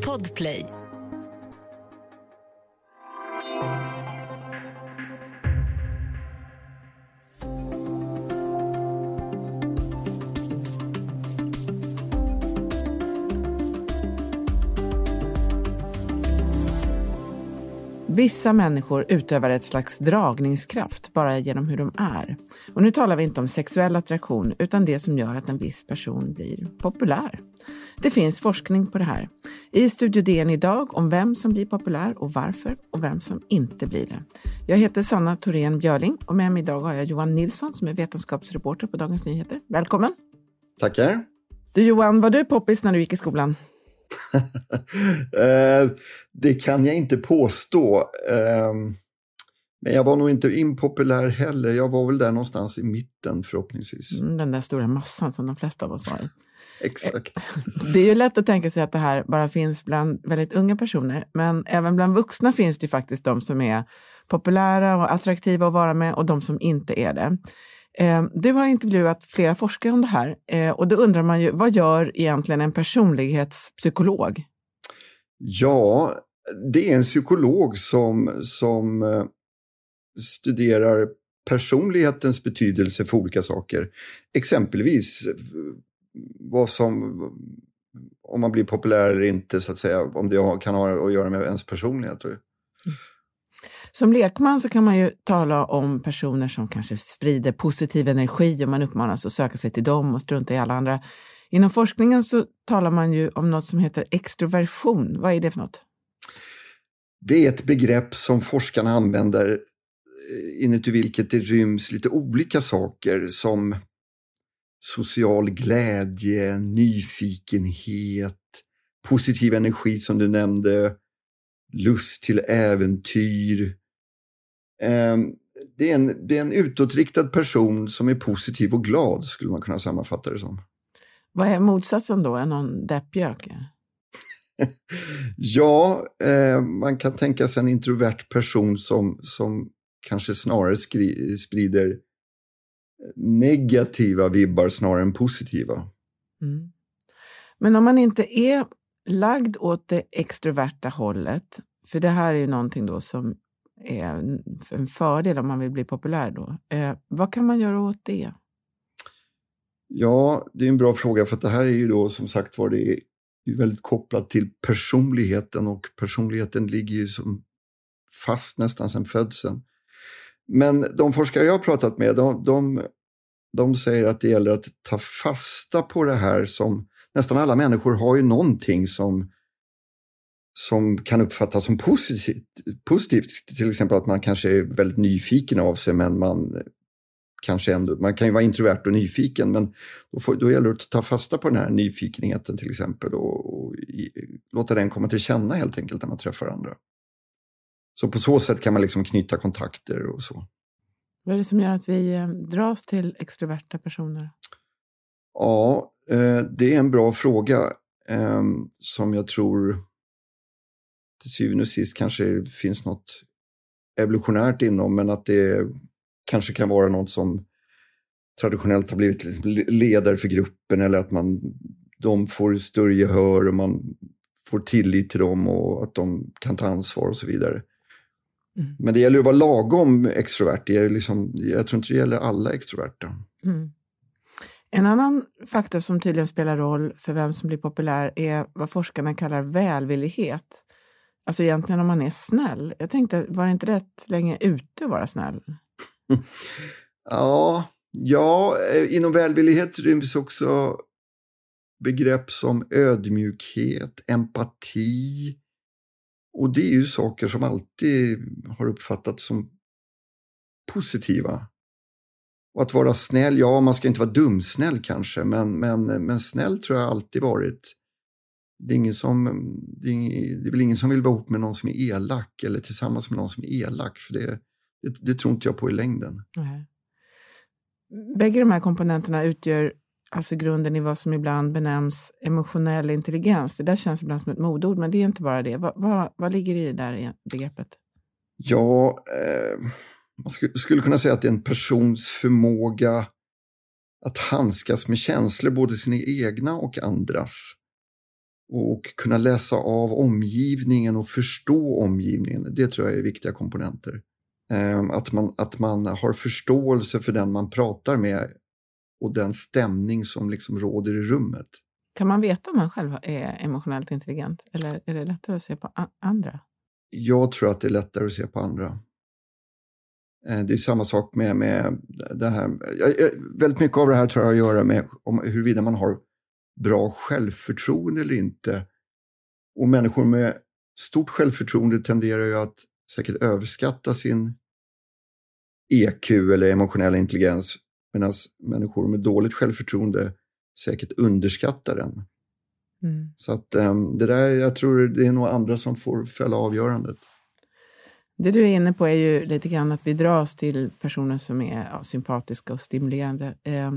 Podplay. Vissa människor utövar ett slags dragningskraft bara genom hur de är. Och nu talar vi inte om sexuell attraktion utan det som gör att en viss person blir populär. Det finns forskning på det här. I Studio DN idag om vem som blir populär och varför och vem som inte blir det. Jag heter Sanna Thorén Björling och med mig idag har jag Johan Nilsson som är vetenskapsreporter på Dagens Nyheter. Välkommen! Tackar! Du Johan, var du poppis när du gick i skolan? Eh, det kan jag inte påstå. Ehm, men jag var nog inte impopulär heller. Jag var väl där någonstans i mitten förhoppningsvis. Mm, den där stora massan som de flesta av oss var i. Exakt. Det är ju lätt att tänka sig att det här bara finns bland väldigt unga personer, men även bland vuxna finns det ju faktiskt de som är populära och attraktiva att vara med och de som inte är det. Ehm, du har intervjuat flera forskare om det här eh, och då undrar man ju, vad gör egentligen en personlighetspsykolog? Ja, det är en psykolog som, som eh, studerar personlighetens betydelse för olika saker. Exempelvis eh, vad som, om man blir populär eller inte, så att säga, om det kan ha att göra med ens personlighet. Som lekman så kan man ju tala om personer som kanske sprider positiv energi och man uppmanas att söka sig till dem och strunta i alla andra. Inom forskningen så talar man ju om något som heter extroversion. Vad är det för något? Det är ett begrepp som forskarna använder eh, inuti vilket det ryms lite olika saker som social glädje, nyfikenhet, positiv energi som du nämnde, lust till äventyr, det är, en, det är en utåtriktad person som är positiv och glad, skulle man kunna sammanfatta det som. Vad är motsatsen då? Är någon deppjöke? ja, eh, man kan tänka sig en introvert person som, som kanske snarare skri, sprider negativa vibbar snarare än positiva. Mm. Men om man inte är lagd åt det extroverta hållet, för det här är ju någonting då som är en fördel om man vill bli populär då. Eh, vad kan man göra åt det? Ja, det är en bra fråga för att det här är ju då som sagt var det är väldigt kopplat till personligheten och personligheten ligger ju som fast nästan sedan födseln. Men de forskare jag har pratat med, de, de, de säger att det gäller att ta fasta på det här som nästan alla människor har ju någonting som som kan uppfattas som positivt, positivt. Till exempel att man kanske är väldigt nyfiken av sig men man kanske ändå, man kan ju vara introvert och nyfiken men då, får, då gäller det att ta fasta på den här nyfikenheten till exempel och, och i, låta den komma till känna helt enkelt när man träffar andra. Så på så sätt kan man liksom knyta kontakter och så. Vad är det som gör att vi eh, dras till extroverta personer? Ja, eh, det är en bra fråga eh, som jag tror till syvende och sist kanske finns något evolutionärt inom, men att det kanske kan vara något som traditionellt har blivit liksom ledare för gruppen eller att man, de får större gehör och man får tillit till dem och att de kan ta ansvar och så vidare. Mm. Men det gäller att vara lagom extrovert. Det är liksom, jag tror inte det gäller alla extroverta. Mm. En annan faktor som tydligen spelar roll för vem som blir populär är vad forskarna kallar välvillighet. Alltså egentligen om man är snäll. Jag tänkte, var det inte rätt länge ute att vara snäll? ja, ja, eh, inom välvillighet ryms också begrepp som ödmjukhet, empati. Och det är ju saker som alltid har uppfattats som positiva. Och att vara snäll, ja man ska inte vara dumsnäll kanske, men, men, men snäll tror jag alltid varit det är, ingen som, det är, det är väl ingen som vill vara ihop med någon som är elak eller tillsammans med någon som är elak. För det, det, det tror inte jag på i längden. Nej. Bägge de här komponenterna utgör alltså grunden i vad som ibland benämns emotionell intelligens. Det där känns ibland som ett modord, men det är inte bara det. Vad, vad, vad ligger i det där begreppet? Ja, eh, man skulle, skulle kunna säga att det är en persons förmåga att handskas med känslor, både sina egna och andras och kunna läsa av omgivningen och förstå omgivningen. Det tror jag är viktiga komponenter. Ehm, att man, att man har förståelse för den man pratar med och den stämning som liksom råder i rummet. Kan man veta om man själv är emotionellt intelligent eller är det lättare att se på andra? Jag tror att det är lättare att se på andra. Ehm, det är samma sak med, med det här. Väldigt mycket av det här tror jag har att göra med om huruvida man har bra självförtroende eller inte. Och människor med stort självförtroende tenderar ju att säkert överskatta sin EQ eller emotionell intelligens medan människor med dåligt självförtroende säkert underskattar den. Mm. Så att um, det där, jag tror det är nog andra som får fälla avgörandet. Det du är inne på är ju lite grann att vi dras till personer som är ja, sympatiska och stimulerande. Eh,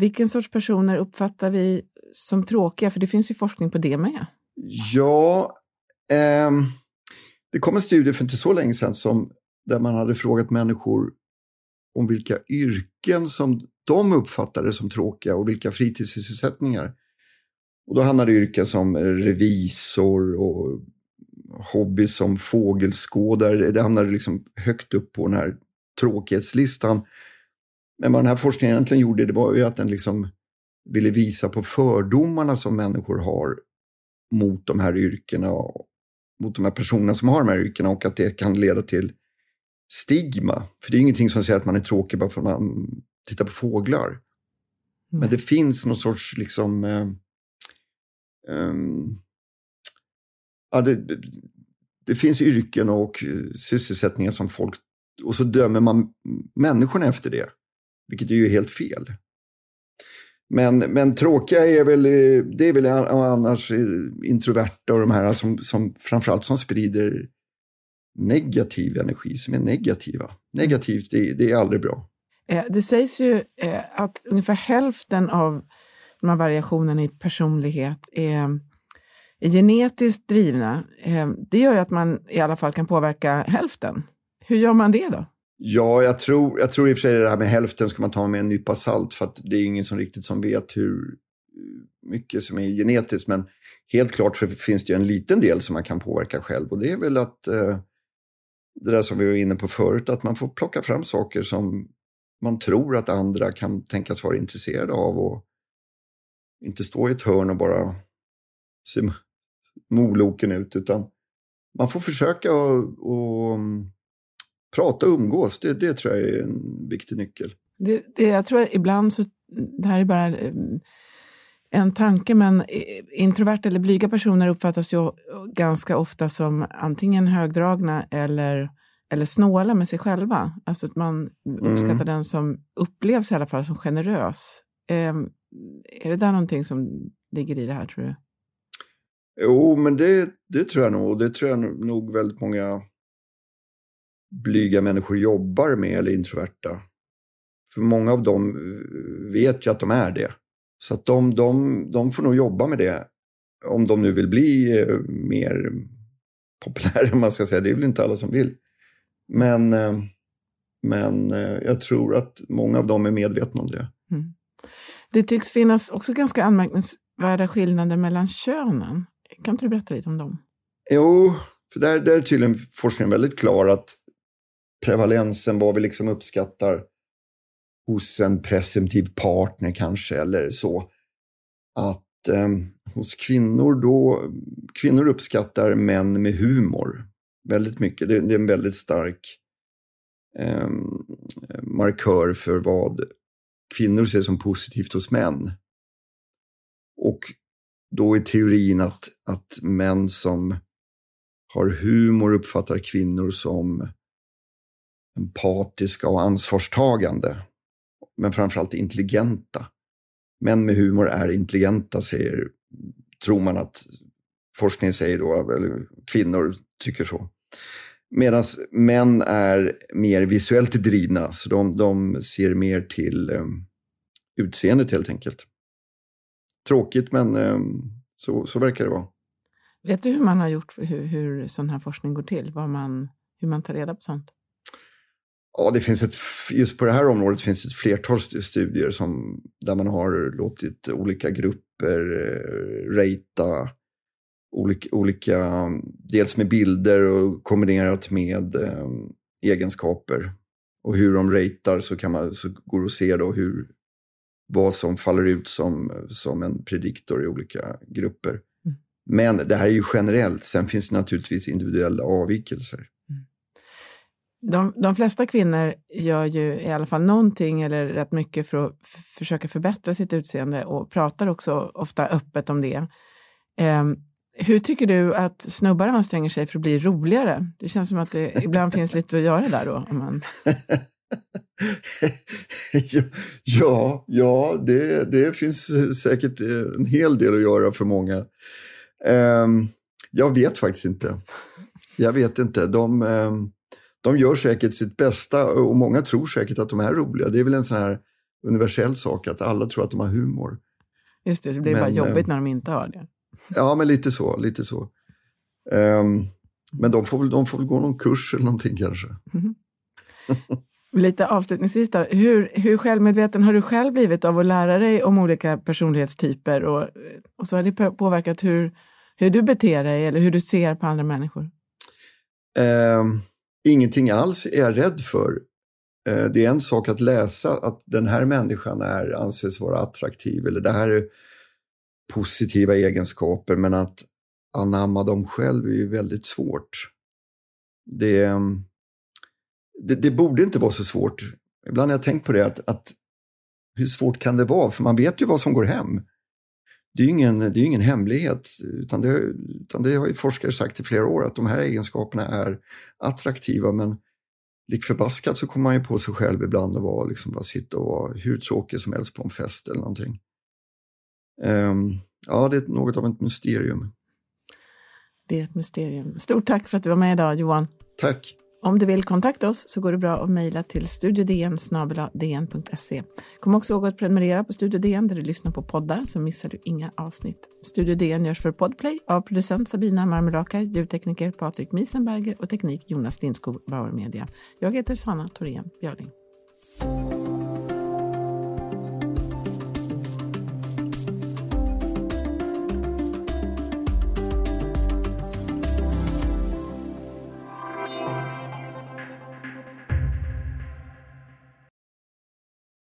vilken sorts personer uppfattar vi som tråkiga? För det finns ju forskning på det med. Ja, eh, det kom en studie för inte så länge sedan som, där man hade frågat människor om vilka yrken som de uppfattade som tråkiga och vilka fritidssysselsättningar. Och då hamnade yrken som revisor och hobby som fågelskådare. Det hamnade liksom högt upp på den här tråkighetslistan. Men vad den här forskningen egentligen gjorde det var ju att den liksom ville visa på fördomarna som människor har mot de här yrkena, mot de här personerna som har de här yrkena och att det kan leda till stigma. För det är ingenting som säger att man är tråkig bara för att man tittar på fåglar. Mm. Men det finns någon sorts liksom... Eh, um, ja, det, det, det, finns yrken och sysselsättningar som folk... Och så dömer man människorna efter det. Vilket är ju helt fel. Men, men tråkiga är väl, det är väl annars eh, introverta och de här som, som framförallt som sprider negativ energi, som är negativa. Negativt, det, det är aldrig bra. Eh, det sägs ju eh, att ungefär hälften av de här variationerna i personlighet är, är genetiskt drivna. Det gör ju att man i alla fall kan påverka hälften. Hur gör man det då? Ja, jag tror, jag tror i och för sig det här med hälften ska man ta med en nypa salt för att det är ingen som riktigt som vet hur mycket som är genetiskt. Men helt klart så finns det ju en liten del som man kan påverka själv och det är väl att eh, det där som vi var inne på förut, att man får plocka fram saker som man tror att andra kan tänkas vara intresserade av och inte stå i ett hörn och bara se moloken ut, utan man får försöka och, och mm, prata och umgås. Det, det tror jag är en viktig nyckel. Det, det, jag tror att ibland så, det här är bara mm, en tanke, men introverta eller blyga personer uppfattas ju ganska ofta som antingen högdragna eller, eller snåla med sig själva. Alltså att man mm. uppskattar den som upplevs i alla fall som generös. Eh, är det där någonting som ligger i det här, tror du? Jo, men det, det tror jag nog. Det tror jag nog väldigt många blyga människor jobbar med eller introverta. För många av dem eh, vet ju att de är det. Så att de, de, de får nog jobba med det. Om de nu vill bli eh, mer populära, man ska säga. Det är väl inte alla som vill. Men, eh, men jag tror att många av dem är medvetna om det. Mm. Det tycks finnas också ganska anmärkningsvärda skillnader mellan könen. Kan inte du berätta lite om dem? Jo, för där, där är tydligen forskningen väldigt klar att prevalensen, vad vi liksom uppskattar hos en presumtiv partner kanske eller så. Att eh, hos kvinnor då, kvinnor uppskattar män med humor väldigt mycket. Det, det är en väldigt stark eh, markör för vad kvinnor ser som positivt hos män. Och då är teorin att, att män som har humor uppfattar kvinnor som empatiska och ansvarstagande men framförallt intelligenta. Män med humor är intelligenta, säger, tror man att forskningen säger då, eller kvinnor tycker så. Medan män är mer visuellt drivna, så de, de ser mer till um, utseendet helt enkelt. Tråkigt, men um, så, så verkar det vara. Vet du hur man har gjort, hur, hur sån här forskning går till? Vad man, hur man tar reda på sånt? Ja, det finns ett, just på det här området finns ett flertal studier som, där man har låtit olika grupper eh, rata olika, olika, dels med bilder och kombinerat med eh, egenskaper. Och hur de ratear så, kan man, så går det att se då hur, vad som faller ut som, som en prediktor i olika grupper. Mm. Men det här är ju generellt, sen finns det naturligtvis individuella avvikelser. De, de flesta kvinnor gör ju i alla fall någonting eller rätt mycket för att försöka förbättra sitt utseende och pratar också ofta öppet om det. Um, hur tycker du att snubbar anstränger sig för att bli roligare? Det känns som att det ibland finns lite att göra där då. Om man... ja, ja det, det finns eh, säkert eh, en hel del att göra för många. Um, jag vet faktiskt inte. Jag vet inte. De, um, de gör säkert sitt bästa och många tror säkert att de är roliga. Det är väl en sån här universell sak att alla tror att de har humor. Just det, så blir det Men, bara jobbigt när de inte har det. Ja, men lite så. Lite så. Um, men de får, väl, de får väl gå någon kurs eller någonting kanske. Mm. Lite avslutningsvis då, hur, hur självmedveten har du själv blivit av att lära dig om olika personlighetstyper och, och så har det påverkat hur, hur du beter dig eller hur du ser på andra människor? Uh, ingenting alls är jag rädd för. Eh, det är en sak att läsa att den här människan är, anses vara attraktiv eller det här är positiva egenskaper men att anamma dem själv är ju väldigt svårt. Det, det, det, borde inte vara så svårt. Ibland har jag tänkt på det, att, att, hur svårt kan det vara? För man vet ju vad som går hem. Det är ju ingen, det är ingen hemlighet, utan det, utan det har ju forskare sagt i flera år att de här egenskaperna är attraktiva men lik förbaskat så kommer man ju på sig själv ibland att vara, liksom, bara sitta och vara hur tråkig som helst på en fest eller någonting. Um, ja, det är något av ett mysterium. Det är ett mysterium. Stort tack för att du var med idag Johan. Tack. Om du vill kontakta oss så går det bra att mejla till studiodn.se. Kom också ihåg att prenumerera på Studio DN där du lyssnar på poddar så missar du inga avsnitt. Studio DN görs för Podplay av producent Sabina Marmelaka, ljudtekniker Patrik Miesenberger och teknik Jonas Lindskog, Bauer Media. Jag heter Sanna Thorén Björling.